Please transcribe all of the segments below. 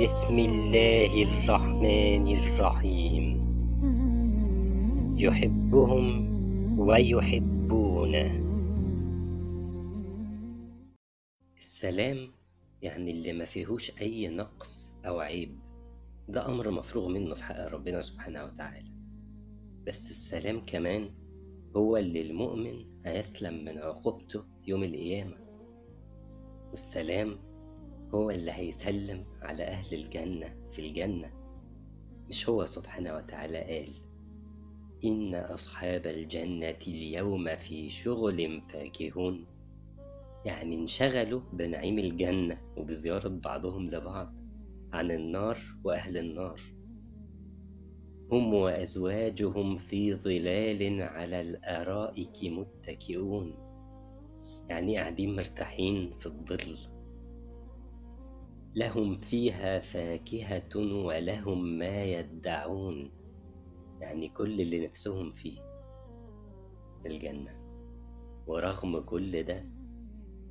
بسم الله الرحمن الرحيم. يحبهم ويحبونه. السلام يعني اللي ما فيهوش أي نقص أو عيب. ده أمر مفروغ منه في حق ربنا سبحانه وتعالى. بس السلام كمان هو اللي المؤمن هيسلم من عقوبته يوم القيامة. والسلام هو اللي هيسلم على أهل الجنة في الجنة. مش هو سبحانه وتعالى قال إن أصحاب الجنة اليوم في شغل فاكهون؟ يعني انشغلوا بنعيم الجنة وبزيارة بعضهم لبعض عن النار وأهل النار. هم وأزواجهم في ظلال على الأرائك متكئون. يعني قاعدين مرتاحين في الظل. لهم فيها فاكهة ولهم ما يدعون. يعني كل اللي نفسهم فيه في الجنة. ورغم كل ده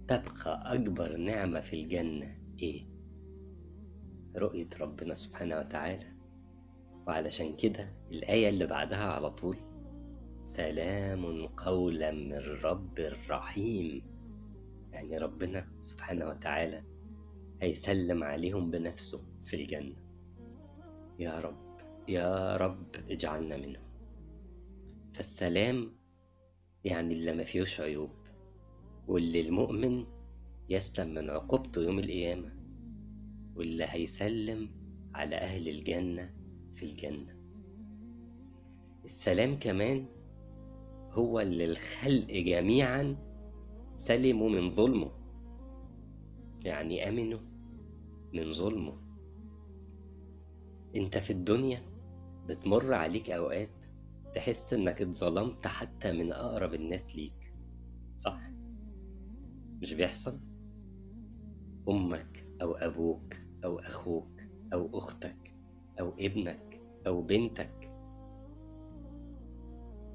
تبقى أكبر نعمة في الجنة إيه؟ رؤية ربنا سبحانه وتعالى. وعلشان كده الآية اللي بعدها على طول سلام قولا من رب رحيم. يعني ربنا سبحانه وتعالى هيسلم عليهم بنفسه في الجنة. يا رب يا رب اجعلنا منهم. فالسلام يعني اللي ما فيهوش عيوب واللي المؤمن يسلم من عقوبته يوم القيامة واللي هيسلم على أهل الجنة في الجنة. السلام كمان هو اللي الخلق جميعا سلموا من ظلمه. يعني أمنوا من ظلمه. أنت في الدنيا بتمر عليك أوقات تحس إنك اتظلمت حتى من أقرب الناس ليك. صح؟ مش بيحصل؟ أمك أو أبوك أو أخوك أو أختك أو ابنك أو بنتك.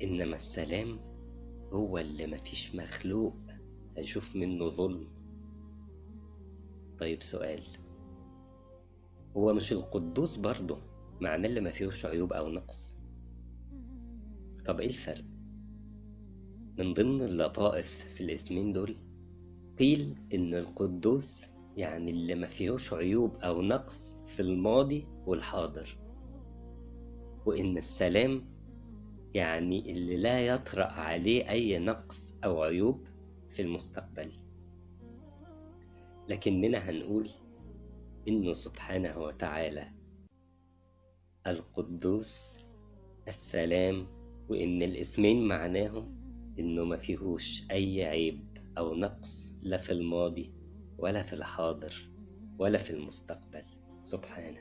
إنما السلام هو اللي مفيش مخلوق هيشوف منه ظلم. طيب سؤال. هو مش القدوس برضه؟ معناه اللي ما فيهوش عيوب أو نقص. طب إيه الفرق؟ من ضمن اللطائف في الاسمين دول قيل إن القدوس يعني اللي ما فيهوش عيوب أو نقص في الماضي والحاضر. وإن السلام يعني اللي لا يطرأ عليه أي نقص أو عيوب في المستقبل. لكننا هنقول إنه سبحانه وتعالى القدوس السلام وإن الاسمين معناهم إنه ما فيهوش أي عيب أو نقص لا في الماضي ولا في الحاضر ولا في المستقبل. سبحانه.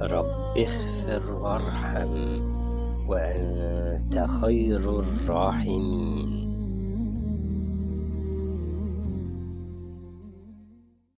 رب اغفر وارحم وأنت خير الراحمين.